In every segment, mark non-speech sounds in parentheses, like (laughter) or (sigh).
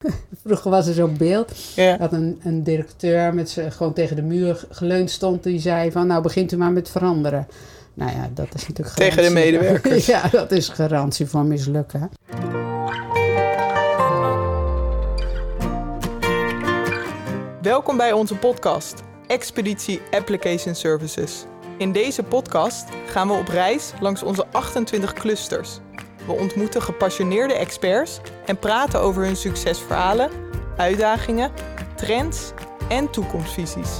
(laughs) Vroeger was er zo'n beeld Ja. dat een, een directeur met z'n gewoon tegen de muur geleund stond. Die zei van, nou begint u maar met veranderen. Nou ja, dat is natuurlijk Tegen de garantie- medewerkers. (laughs) ja, dat is garantie voor mislukken. Welkom bij onze podcast Expeditie Application Services. In deze podcast gaan we op reis langs onze 28 clusters. We ontmoeten gepassioneerde experts en praten over hun succesverhalen, uitdagingen, trends en toekomstvisies.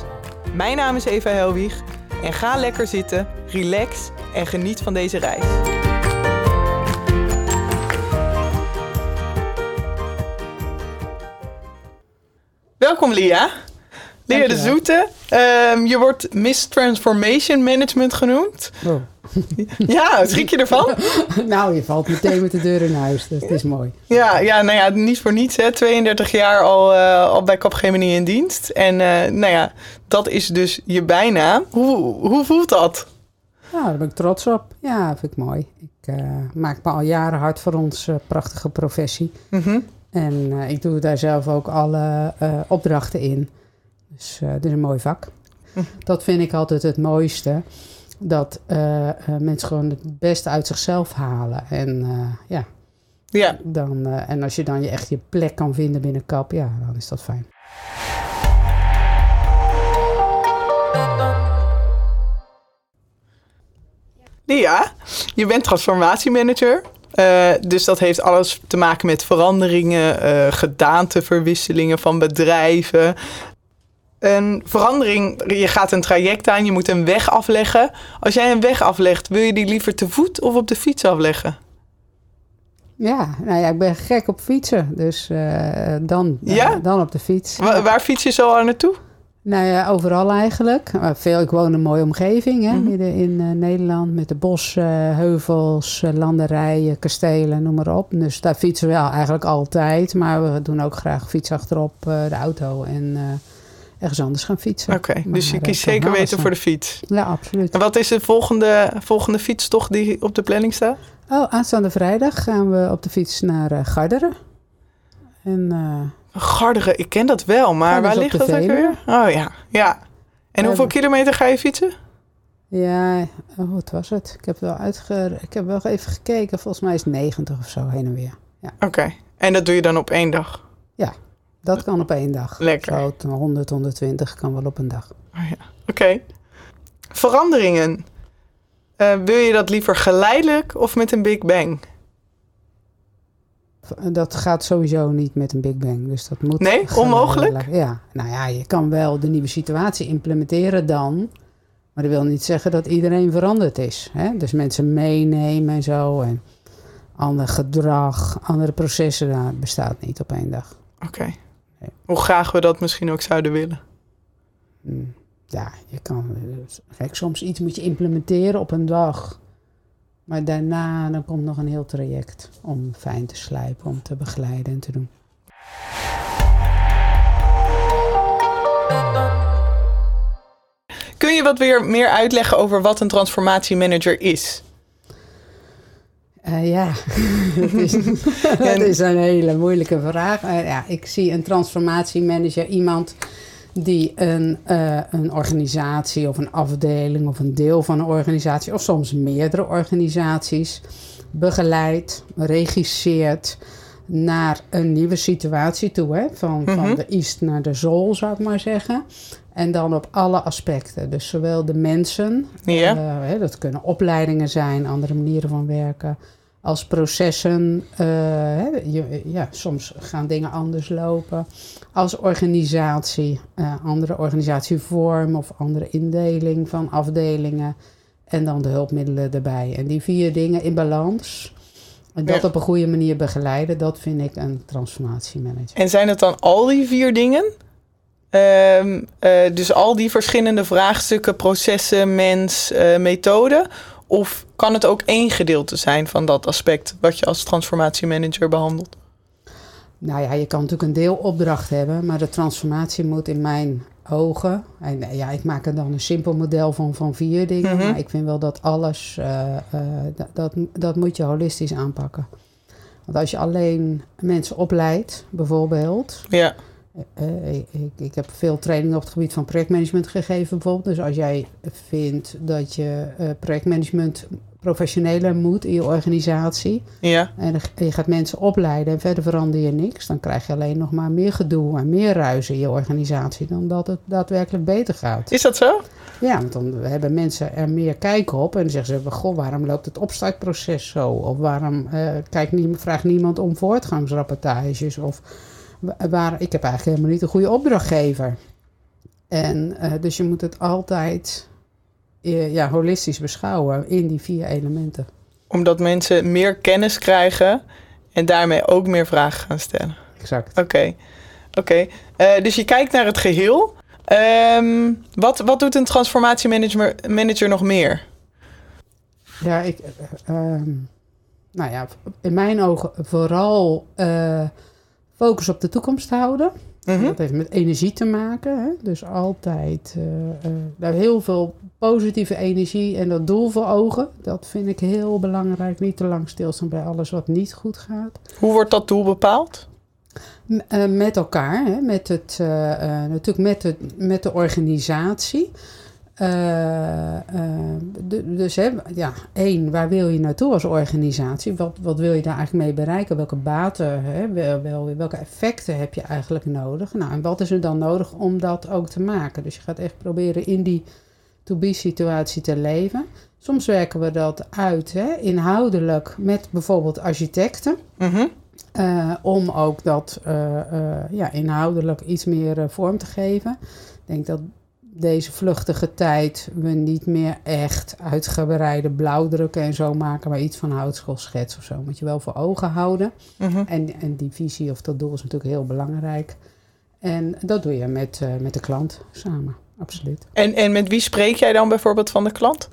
Mijn naam is Eva Helwig en ga lekker zitten, relax en geniet van deze reis. Welkom Lia. Lia de. Zoete. Ehm, je wordt Miss Transformation Management genoemd. Oh. (laughs) Ja, schrik je ervan? (laughs) nou, je valt meteen met de deur in huis. Dat is mooi. Ja, ja, nou ja, niet voor niets. Hè. 32 jaar al, eh, al bij Capgemini in dienst. En eh, nou ja, dat is dus je bijnaam. Hoe, hoe voelt dat? Ja, daar ben ik trots op. Ja, vind ik mooi. Ik eh, maak me al jaren hard voor onze prachtige professie. Mhm. En ik doe daar zelf ook alle opdrachten in. Dus het is een mooi vak. Hm. Dat vind ik altijd het mooiste. Dat eh, eh, mensen gewoon het beste uit zichzelf halen. En eh, ja, Ja, dan, en als je dan je echt je plek kan vinden binnen KAP, ja, dan is dat fijn. Lia, je bent transformatiemanager. Eh, dus dat heeft alles te maken met veranderingen, eh gedaanteverwisselingen van bedrijven. Een verandering, je gaat een traject aan, je moet een weg afleggen. Als jij een weg aflegt, wil je die liever te voet of op de fiets afleggen? Ja, nou ja, ik ben gek op fietsen. Dus eh, dan, eh, Ja? dan op de fiets. Wa- waar fiets je zo al naartoe? Nou ja, overal eigenlijk. Maar veel, ik woon in een mooie omgeving, hè, Mhm. midden in eh, Nederland. Met de bossen, heuvels, eh, landerijen, kastelen, noem maar op. Dus daar fietsen we wel eigenlijk altijd. Maar we doen ook graag fiets achterop eh, de auto en eh, ergens anders gaan fietsen. Oké, dus je kiest zeker weten voor de fiets. Ja, absoluut. En wat is de volgende, volgende fietstocht die op de planning staat? Oh, aanstaande vrijdag gaan we op de fiets naar eh, Garderen. En eh, Garderen, ik ken dat wel, maar Ja, waar ligt dat ook weer? Oh ja, ja. En hoeveel kilometer ga je fietsen? ja, oh, wat was het? Ik heb wel uitge... Ik heb wel even gekeken. Volgens mij is het 90 of zo heen en weer. Oké, en dat doe je dan op één dag? Dat kan op één dag. Lekker. Zo, t- 100, 120 kan wel op een dag. Oké. Veranderingen. Eh, wil je dat liever geleidelijk of met een big bang? V- Dat gaat sowieso niet met een Big Bang. Dus dat moet. Nee? Onmogelijk? Ja, nou ja, je kan wel de nieuwe situatie implementeren dan. Maar dat wil niet zeggen dat iedereen veranderd is. Hè? Dus mensen meenemen en zo. En ander gedrag, andere processen, dat bestaat niet op één dag. Oké. Hoe graag we dat misschien ook zouden willen. Hm, Ja, je kan. eh, Kijk, soms iets moet je implementeren op een dag. Maar daarna dan komt nog een heel traject om fijn te slijpen, om te begeleiden en te doen. Kun je wat weer meer uitleggen over wat een transformatiemanager is? Eh, ja, (laughs) dat, is, (laughs) dat is een hele moeilijke vraag. Eh, ja, ik zie een transformatiemanager iemand die een, eh, een organisatie of een afdeling of een deel van een organisatie of soms meerdere organisaties begeleidt, regisseert naar een nieuwe situatie toe. Hè? Van, Mhm. van de east naar de zool, zou ik maar zeggen. En dan op alle aspecten. Dus zowel de mensen, Ja. eh, hè, dat kunnen opleidingen zijn, andere manieren van werken, als processen. eh, hè, je, ja, soms gaan dingen anders lopen. Als organisatie, eh, andere organisatievorm of andere indeling van afdelingen. En dan de hulpmiddelen erbij. En die vier dingen in balans. En dat Ja. op een goede manier begeleiden, dat vind ik een transformatiemanager. En zijn het dan al die vier dingen? Ehm, eh, dus al die verschillende vraagstukken, processen, mens, eh, methode? Of kan het ook één gedeelte zijn van dat aspect wat je als transformatiemanager behandelt? Nou ja, je kan natuurlijk een deelopdracht hebben, maar de transformatie moet in mijn ogen. En eh, ja, ik maak er dan een simpel model van, van vier dingen. Mhm. Maar ik vind wel dat alles, dat, dat, dat moet je holistisch aanpakken. Want als je alleen mensen opleidt, bijvoorbeeld. Ja. Uh, ik, ik, heb veel training op het gebied van projectmanagement gegeven, bijvoorbeeld. Dus als jij vindt dat je uh, projectmanagement professioneler moet in je organisatie. Ja. En je gaat mensen opleiden en verder verander je niks. Dan krijg je alleen nog maar meer gedoe en meer ruis in je organisatie dan dat het daadwerkelijk beter gaat. Is dat zo? Ja, want dan hebben mensen er meer kijk op en dan zeggen ze: Goh, waarom loopt het opstartproces zo? Of waarom uh, kijkt nie, vraagt niemand om voortgangsrapportages? Of waar, ik heb eigenlijk helemaal niet een goede opdrachtgever. En uh, dus je moet het altijd ja, holistisch beschouwen in die vier elementen. Omdat mensen meer kennis krijgen en daarmee ook meer vragen gaan stellen. Exact. Oké, oké. Uh, dus je kijkt naar het geheel. Um, wat, wat doet een transformatiemanager manager nog meer? Ja, ik, uh, nou ja, in mijn ogen vooral focus op de toekomst houden. Mm Dat heeft met energie te maken. Hè? Dus altijd uh, heel veel positieve energie en dat doel voor ogen. Dat vind ik heel belangrijk. Niet te lang stilstaan bij alles wat niet goed gaat. Hoe wordt dat doel bepaald? Uh, met elkaar, hè? Met het, natuurlijk met, het, met de organisatie. De, dus hè, ja, één, waar wil je naartoe als organisatie? Wat, wat wil je daar eigenlijk mee bereiken? Welke baten, hè? Wel, wel, welke effecten heb je eigenlijk nodig? Nou, en wat is er dan nodig om dat ook te maken? Dus je gaat echt proberen in die to-be-situatie te leven. Soms werken we dat uit, hè, inhoudelijk, met bijvoorbeeld architecten. Mm -hmm. uh, om ook dat uh, uh, ja, inhoudelijk iets meer vorm te geven. Ik denk dat deze vluchtige tijd we niet meer echt uitgebreide blauwdrukken en zo maken, maar iets van houtschoolschets of zo. Moet je wel voor ogen houden. Mm -hmm. en, en die visie of dat doel is natuurlijk heel belangrijk. En dat doe je met, met de klant samen absoluut. En, en met wie spreek jij dan bijvoorbeeld van de klant?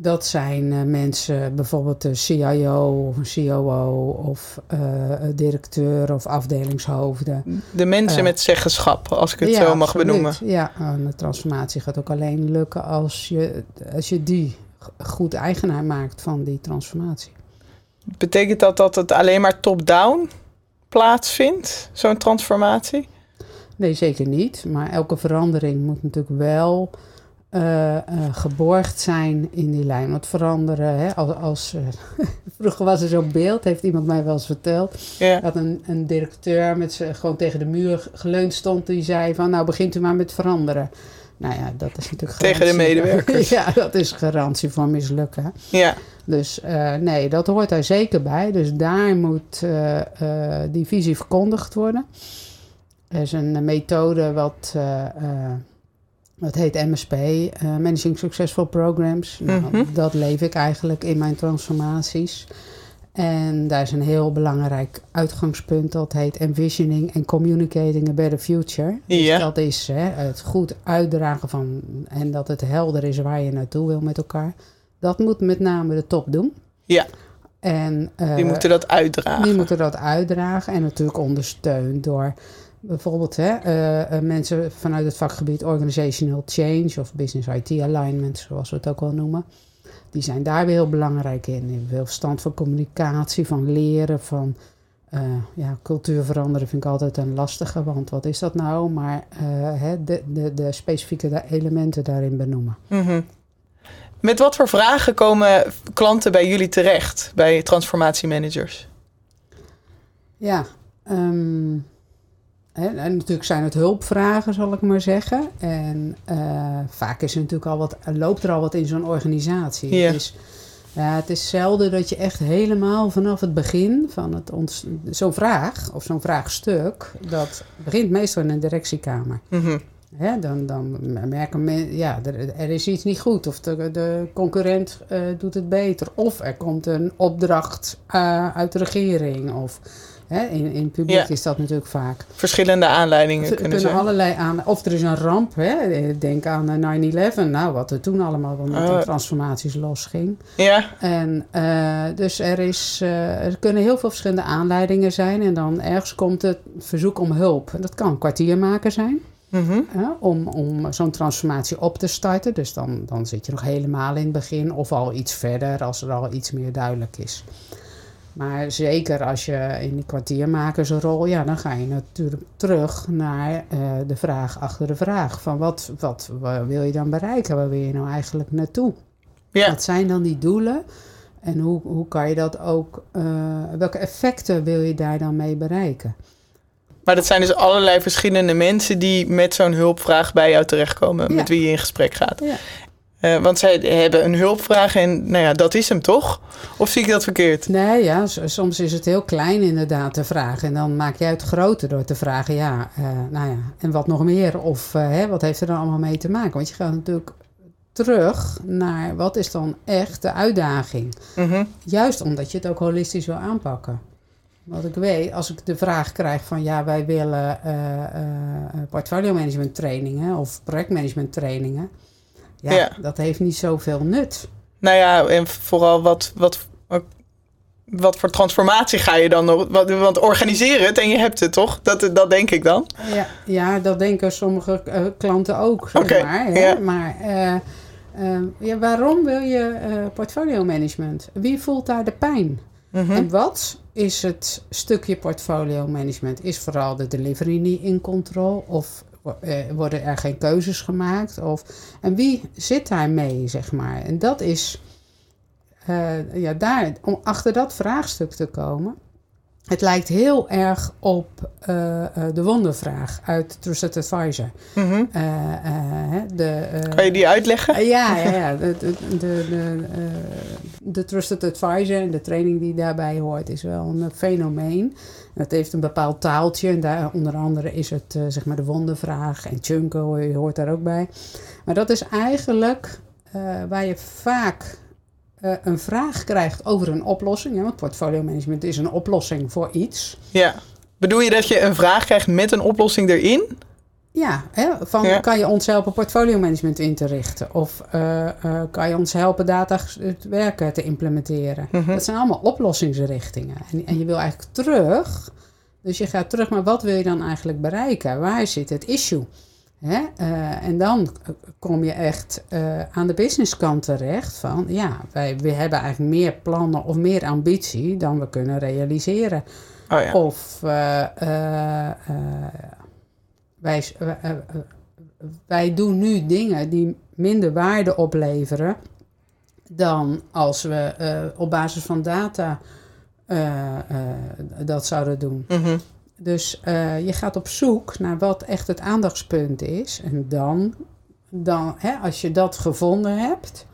Dat zijn uh, mensen, bijvoorbeeld de CIO of een COO of uh, directeur of afdelingshoofden. De mensen uh, met zeggenschap, als ik het ja, zo mag absoluut. benoemen. Ja, en de transformatie gaat ook alleen lukken als je, als je die goed eigenaar maakt van die transformatie. Betekent dat dat het alleen maar top-down plaatsvindt, zo'n transformatie? Nee, zeker niet. Maar elke verandering moet natuurlijk wel uh, uh, geborgd zijn in die lijn. Want veranderen, hè, als, als (laughs) uh, vroeger was er zo'n beeld, heeft iemand mij wel eens verteld. Dat een, een directeur met z'n gewoon tegen de muur geleund stond, die zei van nou begint u maar met veranderen. Nou ja, dat is natuurlijk Tegen de medewerkers. (laughs) ja, dat is garantie voor mislukken. Ja. Dus uh, nee, dat hoort daar zeker bij. Dus daar moet uh, uh, die visie verkondigd worden. Er is een methode wat, wat heet MSP, Managing Successful Programs. Nou, Mhm. Dat leef ik eigenlijk in mijn transformaties. En daar is een heel belangrijk uitgangspunt. Dat heet Envisioning and Communicating a Better Future. Dus dat is hè, het goed uitdragen van... en dat het helder is waar je naartoe wil met elkaar. Dat moet met name de top doen. Ja. En, eh, Die moeten dat uitdragen. die moeten dat uitdragen en natuurlijk ondersteund door bijvoorbeeld hè, eh, eh, mensen vanuit het vakgebied Organizational Change of Business IT Alignment, zoals we het ook wel noemen. Die zijn daar weer heel belangrijk in. Hebben veel verstand van communicatie, van leren, van uh, ja, cultuur veranderen vind ik altijd een lastige, want wat is dat nou? Maar hè, de, de, de specifieke elementen daarin benoemen. Mhm. Met wat voor vragen komen klanten bij jullie terecht, bij transformatiemanagers? Ja, um, hè, en natuurlijk zijn het hulpvragen, zal ik maar zeggen. En uh, vaak is er natuurlijk al wat, loopt er al wat in zo'n organisatie. Ja. Dus, ja, het is zelden dat je echt helemaal vanaf het begin van het ont- zo'n vraag of zo'n vraagstuk, dat begint meestal in een directiekamer. Hè, dan, dan merken mensen, ja, er, er is iets niet goed. Of de, de concurrent uh, doet het beter. Of er komt een opdracht uh, uit de regering. Of hè, in, in het publiek Ja. is dat natuurlijk vaak. Verschillende aanleidingen kunnen kunnen zijn. allerlei aan. Of er is een ramp. Hè? Denk aan eh, 9-11. Nou, wat er toen allemaal wel met Oh. de transformaties losging. Ja, En uh, dus er, is, uh, er kunnen heel veel verschillende aanleidingen zijn. En dan ergens komt het verzoek om hulp. En dat kan een kwartiermaker zijn. Mhm. Ja, om om zo'n transformatie op te starten. Dus dan, dan zit je nog helemaal in het begin of al iets verder als er al iets meer duidelijk is. Maar zeker als je in die kwartiermakersrol, ja, dan ga je natuurlijk terug naar uh, de vraag achter de vraag. Van wat, wat, wat, wil je dan bereiken? Waar wil je nou eigenlijk naartoe? Ja. Wat zijn dan die doelen? En hoe, hoe kan je dat ook, uh, welke effecten wil je daar dan mee bereiken? Maar dat zijn dus allerlei verschillende mensen die met zo'n hulpvraag bij jou terechtkomen, Ja. met wie je in gesprek gaat. Ja. Eh, want zij hebben een hulpvraag en nou ja, dat is hem toch? Of zie ik dat verkeerd? Nee, ja, soms is het heel klein inderdaad de vraag. En dan maak jij het groter door te vragen, ja, eh, nou ja, en wat nog meer? Of eh, hè, wat heeft er dan allemaal mee te maken? Want je gaat natuurlijk terug naar wat is dan echt de uitdaging? Mhm. Juist omdat je het ook holistisch wil aanpakken. Wat ik weet, als ik de vraag krijg van ja, wij willen portfolio management trainingen of projectmanagement trainingen. Ja, Ja. dat heeft niet zoveel nut. Nou ja, en vooral wat, wat, wat voor transformatie ga je dan nog? Want organiseer het en je hebt het toch? Dat, dat denk ik dan. Ja, ja dat denken sommige eh, klanten ook, zeg maar. Hè? ja. Maar eh, eh, ja, waarom wil je eh, portfolio management? Wie voelt daar de pijn? Mhm. En wat is het stukje portfolio management? Is vooral de delivery niet in controle? Of worden er geen keuzes gemaakt? Of, en wie zit daar mee, zeg maar? En dat is, eh, ja, daar, om achter dat vraagstuk te komen. Het lijkt heel erg op eh, eh, de wondervraag uit Trusted Advisor. Mhm. Eh, de, Kan je die uitleggen? Ja, ja, ja. De, de, de, de, de Trusted Advisor en de training die daarbij hoort is wel een fenomeen. Het heeft een bepaald taaltje en daar, onder andere is het zeg maar de wondervraag en Chunko hoort daar ook bij. Maar dat is eigenlijk waar je vaak eh, een vraag krijgt over een oplossing. Hè, want portfolio management is een oplossing voor iets. Ja. Bedoel je dat je een vraag krijgt met een oplossing erin? Ja, hè, van Ja. kan je ons helpen portfolio management in te richten? Of eh, eh, kan je ons helpen data het werken te implementeren? Mhm. Dat zijn allemaal oplossingsrichtingen. En, en je wil eigenlijk terug. Dus je gaat terug, maar wat wil je dan eigenlijk bereiken? Waar zit het issue? Hè? Eh, en dan kom je echt eh, aan de businesskant terecht van ja, wij we hebben eigenlijk meer plannen of meer ambitie dan we kunnen realiseren. Oh ja. Of eh, wij, wij doen nu dingen die minder waarde opleveren dan als we op basis van data dat zouden doen. Mhm. Dus eh, je gaat op zoek naar wat echt het aandachtspunt is. En dan, dan hè, als je dat gevonden hebt,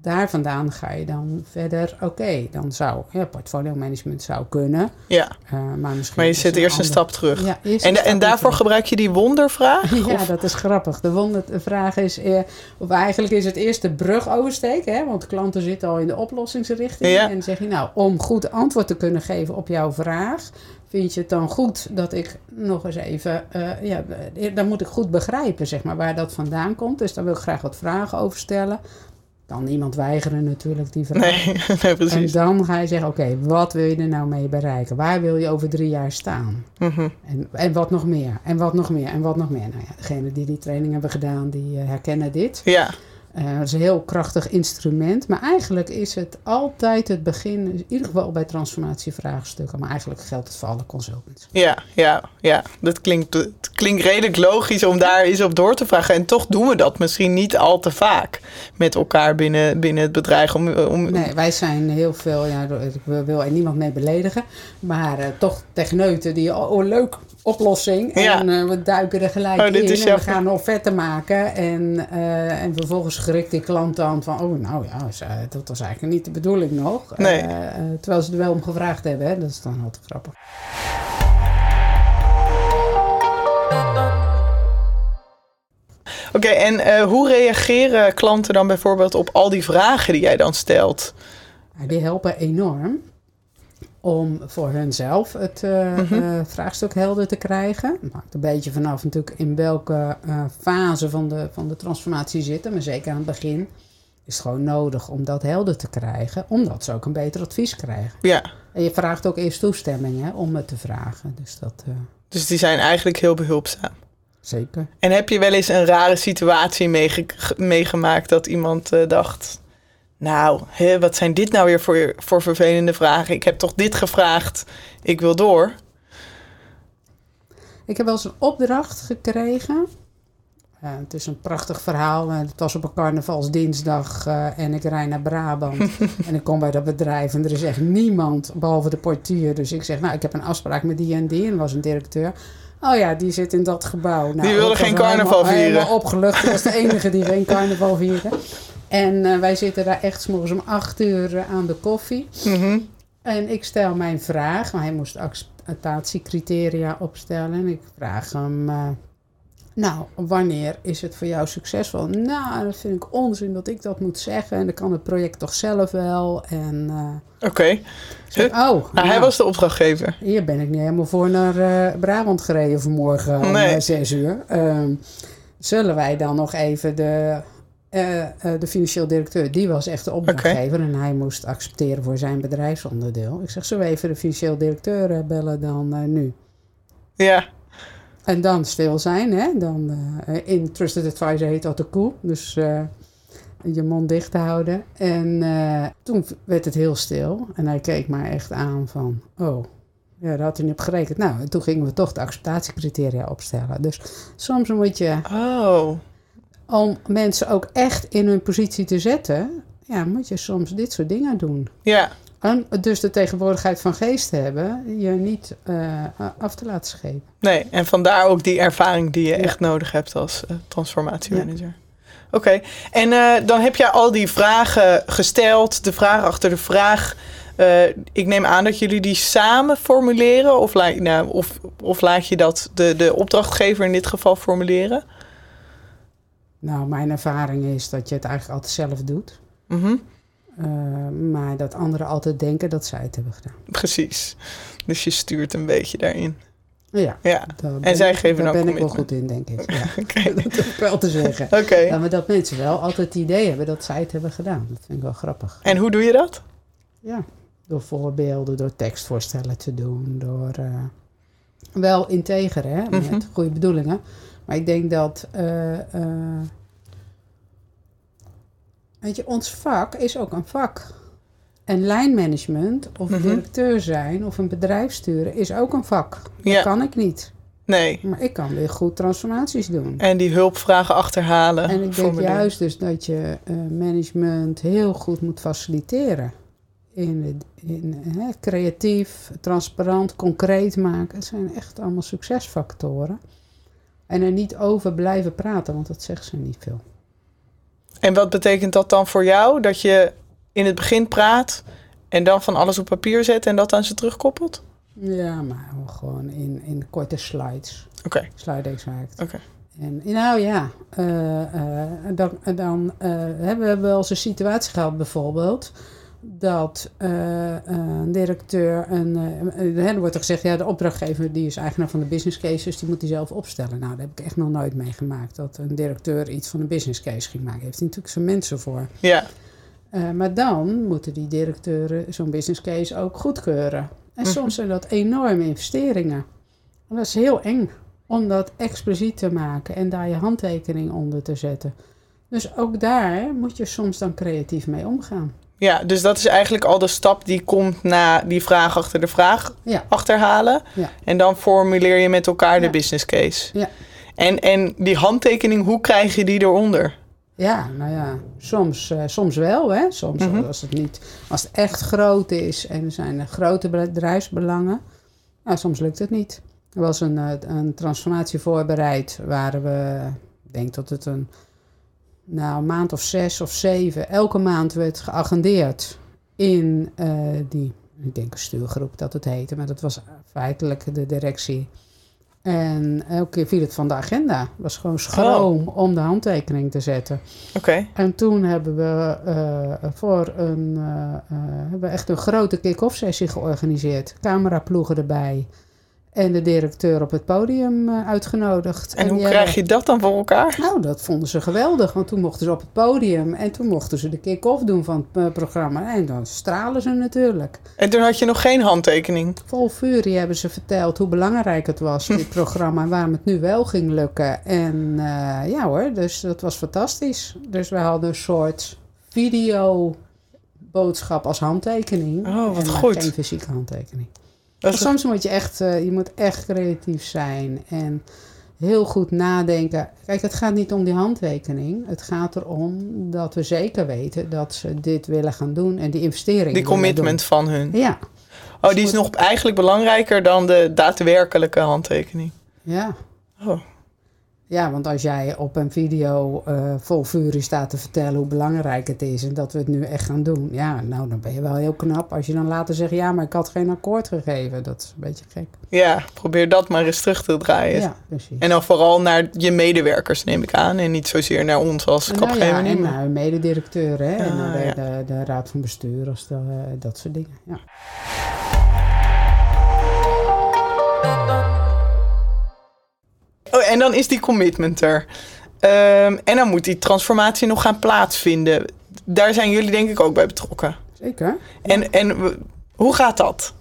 daar vandaan ga je dan verder. Oké, dan zou ja, portfolio management zou kunnen. Ja, eh, maar, misschien maar je zet eerst een stap terug. Ja, En, en daarvoor terug. gebruik je die wondervraag? (laughs) Ja, Of- dat is grappig. De wondervraag is, eh, of eigenlijk is het eerst de brug oversteken, hè, want klanten zitten al in de oplossingsrichting. Ja. En zeg je, nou, om goed antwoord te kunnen geven op jouw vraag, vind je het dan goed dat ik nog eens even, eh, ja, dan moet ik goed begrijpen, zeg maar, waar dat vandaan komt. Dus daar wil ik graag wat vragen over stellen. Kan niemand weigeren natuurlijk die vraag. Nee, (laughs) nee, En precies. dan ga je zeggen, oké, wat wil je er nou mee bereiken? Waar wil je over drie jaar staan? Mhm. En, en wat nog meer? En wat nog meer? En wat nog meer? Nou ja, degenen die die training hebben gedaan, die eh, herkennen dit. Ja, Eh, het is een heel krachtig instrument. Maar eigenlijk is het altijd het begin, in ieder geval bij transformatievraagstukken. Maar eigenlijk geldt het voor alle consultants. ja, ja, ja. Dat klinkt, het klinkt redelijk logisch om daar eens op door te vragen. En toch doen we dat misschien niet al te vaak met elkaar binnen, binnen het bedrijf. Om, om, Nee, wij zijn heel veel, ja, ik wil er niemand mee beledigen. Maar eh, toch techneuten die, oh, oh, leuk, oplossing. Ja. En eh, we duiken er gelijk Oh, in en we gaan een offerte maken. En, eh, en vervolgens schrikt die klant dan van, oh nou ja, dat was eigenlijk niet de bedoeling nog. Nee. Eh, terwijl ze er wel om gevraagd hebben, hè. dat is dan altijd grappig. Oké, en hoe reageren klanten dan bijvoorbeeld op al die vragen die jij dan stelt? Die helpen enorm om voor hunzelf het eh, Mhm. eh, vraagstuk helder te krijgen. Het hangt een beetje vanaf natuurlijk in welke eh, fase van de, van de transformatie zitten. Maar zeker aan het begin is het gewoon nodig om dat helder te krijgen. Omdat ze ook een beter advies krijgen. Ja, En je vraagt ook eerst toestemming hè, om het te vragen. Dus dat dus die zijn eigenlijk heel behulpzaam. zeker. En heb je wel eens een rare situatie meege- ge- meegemaakt dat iemand dacht... Nou, hè, wat zijn dit nou weer voor, voor vervelende vragen? Ik heb toch dit gevraagd, ik wil door. Ik heb wel eens een opdracht gekregen. Uh, het is een prachtig verhaal. Uh, het was op een carnavalsdinsdag uh, en ik rij naar Brabant. (laughs) en ik kom bij dat bedrijf en er is echt niemand behalve de portier. Dus ik zeg, nou, ik heb een afspraak met die en die. En was een directeur. Oh ja, die zit in dat gebouw. Nou, die wilde geen carnaval helemaal, vieren. Helemaal opgelucht. Dat was de enige die geen carnaval vierde. (laughs) En wij zitten daar echt s'morgens om acht uur aan de koffie. Mm -hmm. En ik stel mijn vraag. Maar hij moest acceptatiecriteria opstellen. En ik vraag hem... Nou, wanneer is het voor jou succesvol? Nou, dat vind ik onzin dat ik dat moet zeggen. En dan kan het project toch zelf wel. En, uh, Oké. Okay. Oh, nou, nou, hij was de opdrachtgever. Hier ben ik niet helemaal voor naar uh, Brabant gereden vanmorgen om nee. uh, zes uur. Uh, zullen wij dan nog even de, de financieel directeur, die was echt de opdrachtgever. Okay. En hij moest accepteren voor zijn bedrijfsonderdeel. Ik zeg, we even de financieel directeur bellen dan nu? Ja. En dan stil zijn, hè? Dan, in Trusted Advisor heet dat de koe. Dus je mond dicht houden. En toen werd het heel stil. En hij keek mij echt aan van, oh, ja, daar had hij niet op gerekend. Nou, en toen gingen we toch de acceptatiecriteria opstellen. Dus soms moet je, oh. Om mensen ook echt in hun positie te zetten, ja, moet je soms dit soort dingen doen. Ja. En dus de tegenwoordigheid van geest hebben, je niet uh, af te laten schepen. Nee, en vandaar ook die ervaring die je ja. echt nodig hebt als uh, transformatiemanager. Ja. Oké, okay. en uh, dan heb jij al die vragen gesteld, de vraag achter de vraag. ik neem aan dat jullie die samen formuleren, of, la nou, of, of laat je dat de, de opdrachtgever in dit geval formuleren? Nou, mijn ervaring is dat je het eigenlijk altijd zelf doet. Mm -hmm. Uh, maar dat anderen altijd denken dat zij het hebben gedaan. Precies. Dus je stuurt een beetje daarin. Ja. ja. En zij geven Daar ben ik wel goed in, denk ik. (laughs) Ja. okay. (laughs) dat heb ik wel te zeggen. (laughs) Oké. Okay. Ja, maar dat mensen wel altijd het idee hebben dat zij het hebben gedaan. Dat vind ik wel grappig. En hoe doe je dat? Ja, door voorbeelden, door tekstvoorstellen te doen, door... Uh, wel integer, hè, met mm -hmm. goede bedoelingen. Maar ik denk dat... Uh, Weet je, ons vak is ook een vak. En lijnmanagement, of Mhm. directeur zijn, of een bedrijf sturen, is ook een vak. Dat Ja. kan ik niet. Nee. Maar ik kan weer goed transformaties doen. En die hulpvragen achterhalen. En ik denk juist dus dat je eh, management heel goed moet faciliteren. In, in hè, creatief, transparant, concreet maken. Het zijn echt allemaal succesfactoren. En er niet over blijven praten, want dat zegt ze niet veel. En wat betekent dat dan voor jou? Dat je in het begin praat en dan van alles op papier zet en dat aan ze terugkoppelt? Ja, maar gewoon in, in korte slides. Oké, Slide exact. oké. En nou ja, eh, dan, dan eh, hebben we wel eens een situatie gehad bijvoorbeeld. Dat eh, een directeur, een, eh, er wordt er gezegd, ja, de opdrachtgever die is eigenaar van de business cases, die moet die zelf opstellen. Nou, dat heb ik echt nog nooit meegemaakt. Dat een directeur iets van een business case ging maken. Heeft hij natuurlijk zijn mensen voor. Ja, Eh, maar dan moeten die directeuren zo'n business case ook goedkeuren. En Mhm. soms zijn dat enorme investeringen. En dat is heel eng om dat expliciet te maken en daar je handtekening onder te zetten. Dus ook daar moet je soms dan creatief mee omgaan. Ja, dus dat is eigenlijk al de stap die komt na die vraag achter de vraag Ja. achterhalen. Ja. En dan formuleer je met elkaar de business case. Ja. En, en die handtekening, hoe krijg je die eronder? Ja, nou ja, soms, eh, soms wel. Hè? Soms Mhm. als, het niet, als het echt groot is en er zijn er grote bedrijfsbelangen. Nou, soms lukt het niet. Er was een, eh, een transformatie voorbereid waar we, ik denk dat het een, nou, een maand of zes of zeven, elke maand werd geagendeerd in eh, die, ik denk een stuurgroep dat het heette, maar dat was feitelijk de directie. En elke keer viel het van de agenda. Het was gewoon schroom om de handtekening te zetten. Oké, En toen hebben we eh, voor een, eh, hebben we echt een grote kick-off sessie georganiseerd. Cameraploegen erbij. En de directeur op het podium eh, uitgenodigd. en hoe die krijg je dat dan voor elkaar? Nou, dat vonden ze geweldig. Want toen mochten ze op het podium. En toen mochten ze de kick-off doen van het eh, programma. En dan stralen ze natuurlijk. En toen had je nog geen handtekening. Vol furie hebben ze verteld hoe belangrijk het was, dit (laughs) programma, en waarom het nu wel ging lukken. En eh, ja hoor, dus dat was fantastisch. Dus we hadden een soort video boodschap als handtekening. Oh, wat en goed. geen fysieke handtekening. Soms moet je echt, eh, je moet echt creatief zijn en heel goed nadenken. Kijk, het gaat niet om die handtekening. Het gaat erom dat we zeker weten dat ze dit willen gaan doen en die investering. die commitment van hun. Ja, Oh, die is nog eigenlijk belangrijker dan de daadwerkelijke handtekening. ja. Oh. Ja, want als jij op een video eh, vol furie staat te vertellen hoe belangrijk het is en dat we het nu echt gaan doen, ja, nou dan ben je wel heel knap. Als je dan later zegt, ja, maar ik had geen akkoord gegeven, dat is een beetje gek. Ja, probeer dat maar eens terug te draaien. Ja, precies. En dan vooral naar je medewerkers, neem ik aan. En niet zozeer naar ons als Nou ja, en naar mededirecteur hè, en Ah, naar de, ja. de, de raad van bestuurders, de, dat soort dingen. Ja. En dan is die commitment er. Ehm, en dan moet die transformatie nog gaan plaatsvinden. Daar zijn jullie denk ik ook bij betrokken. Zeker. En, en hoe gaat dat?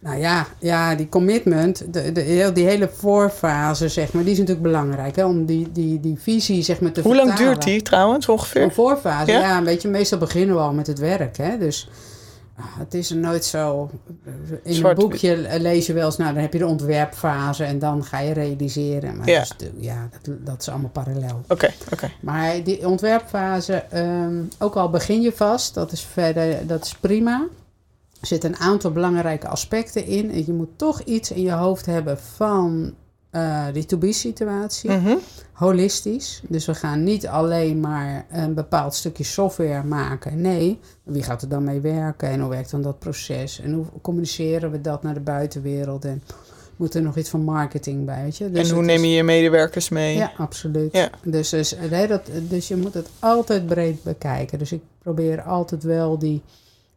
Nou ja, ja die commitment, de, de, heel- die hele voorfase, zeg maar, die is natuurlijk belangrijk. Hè, om die, die, die visie, zeg maar, te Hoe lang duurt die trouwens ongeveer? Een voorfase, Ja? ja? weet je, meestal beginnen we al met het werk. Hè? Dus het is er nooit zo... In Zwart- een boekje lees je wel eens, nou, dan heb je de ontwerpfase en dan ga je realiseren. Maar Ja. dat, is, de- ja, dat, dat is allemaal parallel. Oké, oké. Maar die ontwerpfase, ehm, ook al begin je vast, dat is verder, dat is prima. Er zitten een aantal belangrijke aspecten in. En je moet toch iets in je hoofd hebben van eh, die to-be-situatie. Mhm. Holistisch. Dus we gaan niet alleen maar een bepaald stukje software maken. Nee, wie gaat er dan mee werken en hoe werkt dan dat proces? En hoe communiceren we dat naar de buitenwereld? En moet er nog iets van marketing bij, weet je? Dus en hoe neem je je medewerkers mee? ja, absoluut. Ja. Dus, dus, nee, dat, dus je moet het altijd breed bekijken. Dus ik probeer altijd wel die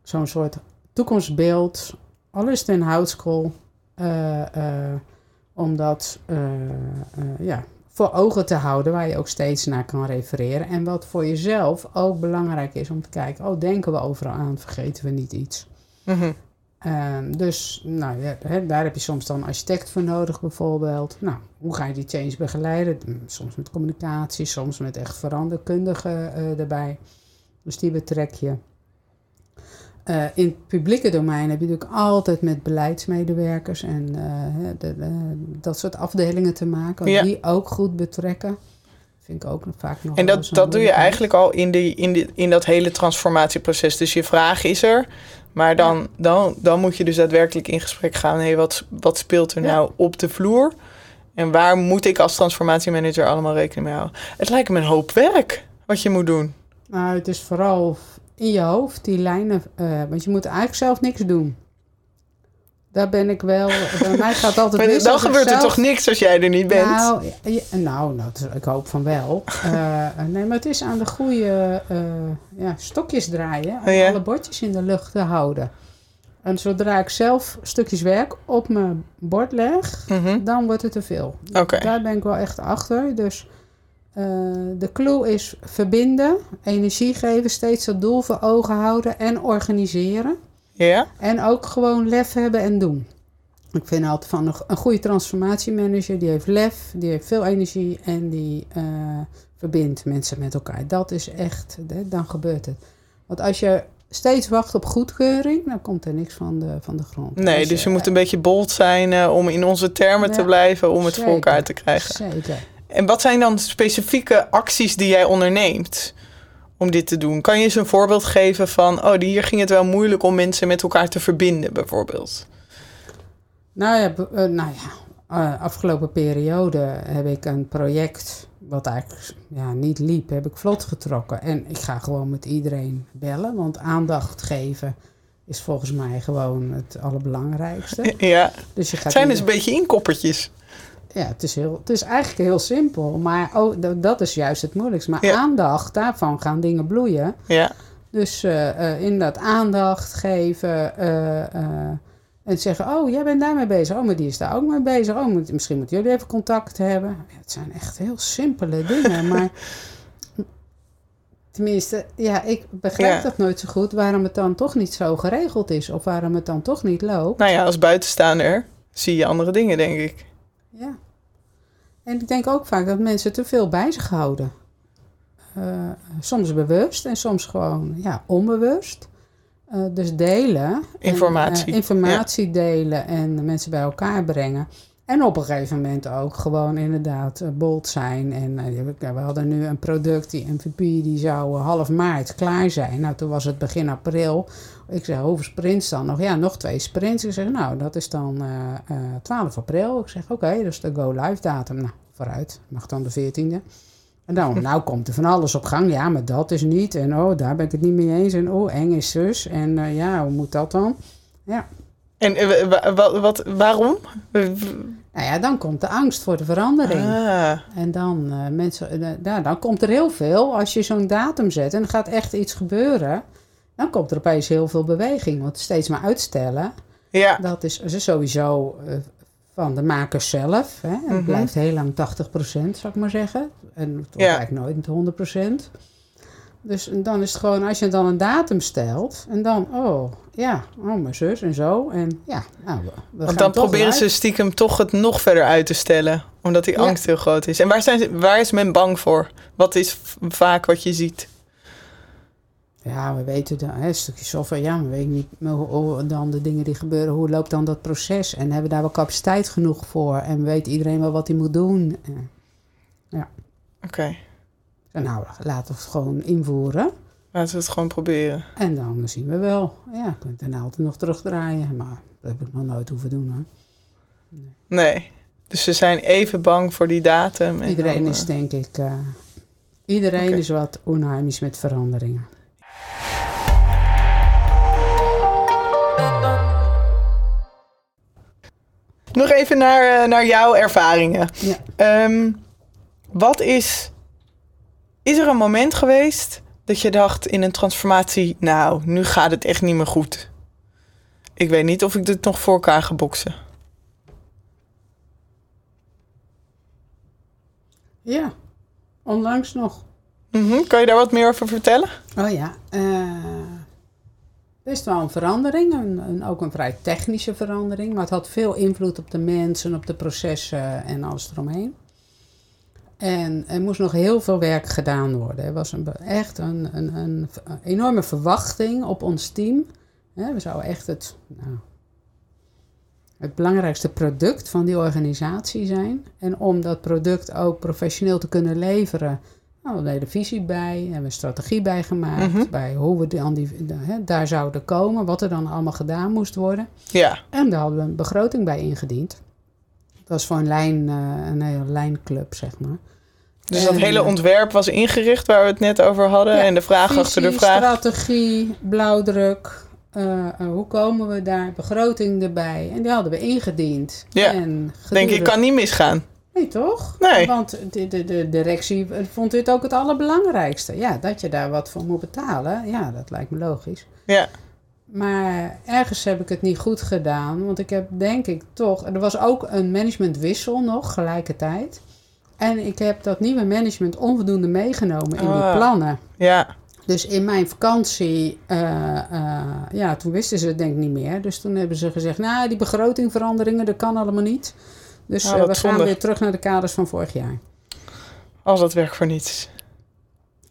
zo'n soort toekomstbeeld, al is het een houtskool, eh, om dat eh, eh, ja, voor ogen te houden, waar je ook steeds naar kan refereren. En wat voor jezelf ook belangrijk is om te kijken, oh, denken we overal aan, vergeten we niet iets. Mhm. Ehm, dus nou, ja, hè, daar heb je soms dan architect voor nodig bijvoorbeeld. Nou, hoe ga je die change begeleiden? Mm, Soms met communicatie, soms met echt veranderkundigen eh, erbij. Dus die betrek je. Eh, in het publieke domein heb je natuurlijk altijd met beleidsmedewerkers en eh, de, de- dat soort afdelingen te maken. Ja. Die ook goed betrekken. Vind ik ook vaak nog En dat, dat doe je eigenlijk al in, die, in, die, in dat hele transformatieproces. Dus je vraag is er, maar dan, dan, dan moet je dus daadwerkelijk in gesprek gaan. Hé, wat, wat speelt er Ja. nou op de vloer? En waar moet ik als transformatiemanager allemaal rekening mee houden? Het lijkt me een hoop werk wat je moet doen. Nou, het is vooral in je hoofd, die lijnen. eh, want je moet eigenlijk zelf niks doen. Daar ben ik wel. Bij mij gaat altijd (laughs) Maar dan gebeurt er toch niks als jij er niet bent? Nou, ja, ja, nou, nou, ik hoop van wel. Eh, nee, maar het is aan de goede eh, ja, stokjes draaien. Om Oh ja? alle bordjes in de lucht te houden. En zodra ik zelf stukjes werk op mijn bord leg, Mhm. dan wordt het te veel. Daar ben ik wel echt achter. Dus eh, de clue is verbinden, energie geven, steeds dat doel voor ogen houden en organiseren. Ja? En ook gewoon lef hebben en doen. Ik vind altijd van een, een goede transformatiemanager, die heeft lef, die heeft veel energie en die eh, verbindt mensen met elkaar. Dat is echt, dan gebeurt het. Want als je steeds wacht op goedkeuring, dan komt er niks van de, van de grond. Nee, Als dus je moet een beetje bold zijn eh, om in onze termen te blijven, om het voor elkaar te krijgen. Zeker. En wat zijn dan specifieke acties die jij onderneemt om dit te doen? Kan je eens een voorbeeld geven van, oh, hier ging het wel moeilijk om mensen met elkaar te verbinden, bijvoorbeeld? Nou ja, eh, nou ja eh, afgelopen periode heb ik een project wat eigenlijk ja, niet liep, heb ik vlot getrokken. En ik ga gewoon met iedereen bellen, want aandacht geven is volgens mij gewoon het allerbelangrijkste. (laughs) Ja, Dus je gaat het zijn dus een beetje inkoppertjes. Ja, het is, heel, het is eigenlijk heel simpel, maar oh, dat is juist het moeilijkste. Maar Ja. aandacht, daarvan gaan dingen bloeien. Ja, Dus eh eh, inderdaad aandacht geven eh, en zeggen, oh, jij bent daarmee bezig. Oh, maar die is daar ook mee bezig. Oh, moet, misschien moeten jullie even contact hebben. Ja, het zijn echt heel simpele (laughs) dingen, maar tenminste, ja, ik begrijp Ja. dat nooit zo goed waarom het dan toch niet zo geregeld is of waarom het dan toch niet loopt. nou ja, als buitenstaander zie je andere dingen, denk ik. Ja. En ik denk ook vaak dat mensen te veel bij zich houden. soms bewust en soms gewoon ja, onbewust. dus delen. Informatie. En, informatie delen en mensen bij elkaar brengen. En op een gegeven moment ook gewoon inderdaad uh, bold zijn. En uh, we hadden nu een product, die MVP, die zou uh, half maart klaar zijn. Nou, toen was het begin april. Ik zeg, hoeveel sprints dan nog? Ja, nog twee sprints. Ik zeg, nou, dat is dan 12 april. Ik zeg, oké, okay, dus de go-live datum. Nou, vooruit. Mag dan de 14e. En dan, nou komt er van alles op gang. Ja, maar dat is niet. En oh, daar ben ik het niet mee eens. En oh, eng is zus. En ja, hoe moet dat dan? Ja, en wat, waarom? Nou ja, dan komt de angst voor de verandering. Ah. En dan, uh, mensen, uh, ja, dan komt er heel veel. Als je zo'n datum zet en er gaat echt iets gebeuren, dan komt er opeens heel veel beweging. Want steeds maar uitstellen, ja. dat is, is sowieso van de makers zelf. Hè. Het mm blijft heel lang 80%, zou ik maar zeggen. En het wordt ja. eigenlijk nooit 100%. Dus dan is het gewoon, als je dan een datum stelt en dan, oh ja, oh mijn zus en zo. En ja, nou, we, we Want dan proberen ze stiekem toch het nog verder uit te stellen, omdat die angst heel groot is. En waar, zijn ze, waar is men bang voor? Wat is vaak wat je ziet? Ja, we weten dan, hè, een stukje software, ja, we weten niet hoe, dan de dingen die gebeuren, hoe loopt dan dat proces? En hebben we daar wel capaciteit genoeg voor? En weet iedereen wel wat hij moet doen? Ja. Oké. Nou, laten we het gewoon invoeren. Laten we het gewoon proberen. En dan zien we wel. Ja, je kunt daarna altijd nog terugdraaien. Maar dat heb ik nog nooit hoeven doen hoor. Nee. nee. Dus ze zijn even bang voor die datum. iedereen is eh, denk ik... Uh, iedereen is wat onheimisch met veranderingen. Nog even naar, uh, naar jouw ervaringen. Ja. Um, wat is is er een moment geweest dat je dacht in een transformatie, nou, nu gaat het echt niet meer goed? Ik weet niet of ik dit nog voor elkaar ga boksen. Ja, onlangs nog. Mm Kan je daar wat meer over vertellen? Oh ja, uh, best wel een verandering. Een, een, ook een vrij technische verandering. Maar het had veel invloed op de mensen, op de processen en alles eromheen. En er moest nog heel veel werk gedaan worden. Er was een, echt een, een, een, enorme verwachting op ons team. We zouden echt het, nou, het belangrijkste product van die organisatie zijn. En om dat product ook professioneel te kunnen leveren, nou, we hadden de visie bij, hebben we een strategie bij gemaakt, mhm. bij hoe we dan die, daar zouden komen, wat er dan allemaal gedaan moest worden. Ja. En daar hadden we een begroting bij ingediend. Dat was voor een, lijn, eh, een hele lijnclub, zeg maar. Dus dat hele ontwerp was ingericht waar we het net over hadden. en de vraag achter de vraag. Strategie, blauwdruk. Uh, hoe komen we daar? Begroting erbij. En die hadden we ingediend. Ja. En Denk ik, kan niet misgaan. Nee, toch? Nee. Want de, de, de directie vond dit ook het allerbelangrijkste. Ja, dat je daar wat voor moet betalen. Ja, dat lijkt me logisch. Ja. Maar ergens heb ik het niet goed gedaan. Want ik heb denk ik toch... Er was ook een managementwissel nog, gelijkertijd. En ik heb dat nieuwe management onvoldoende meegenomen in die ah, plannen. Ja. Dus in mijn vakantie, uh, uh, ja, toen wisten ze het denk ik niet meer. Dus toen hebben ze gezegd, nou, die begrotingveranderingen, dat kan allemaal niet. Dus uh, we gaan weer terug naar de kaders van vorig jaar. Als dat werkt voor niets.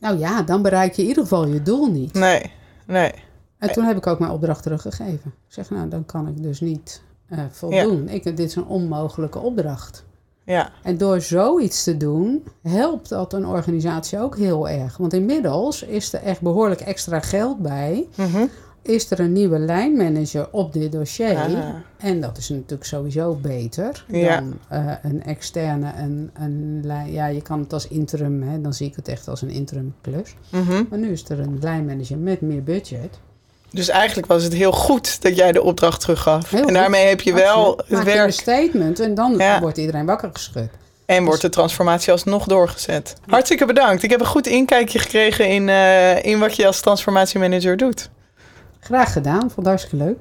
Nou ja, dan bereik je in ieder geval je doel niet. Nee, nee. En toen heb ik ook mijn opdracht teruggegeven. Ik zeg, nou, dan kan ik dus niet voldoen. Ik, dit is een onmogelijke opdracht. Ja. En door zoiets te doen, helpt dat een organisatie ook heel erg. Want inmiddels is er echt behoorlijk extra geld bij. Mhm. Is er een nieuwe lijnmanager op dit dossier? En dat is natuurlijk sowieso beter dan uh, een externe. Een, een, ja, je kan het als interim, hè, dan zie ik het echt als een interim plus. Mhm. Maar nu is er een lijnmanager met meer budget. Dus eigenlijk was het heel goed dat jij de opdracht teruggaf. en daarmee heb je wel het werk. een statement en dan wordt iedereen wakker geschud. En wordt de transformatie alsnog doorgezet. Hartstikke bedankt. Ik heb een goed inkijkje gekregen in, uh, in wat je als transformatiemanager doet. Graag gedaan. Vond het hartstikke leuk.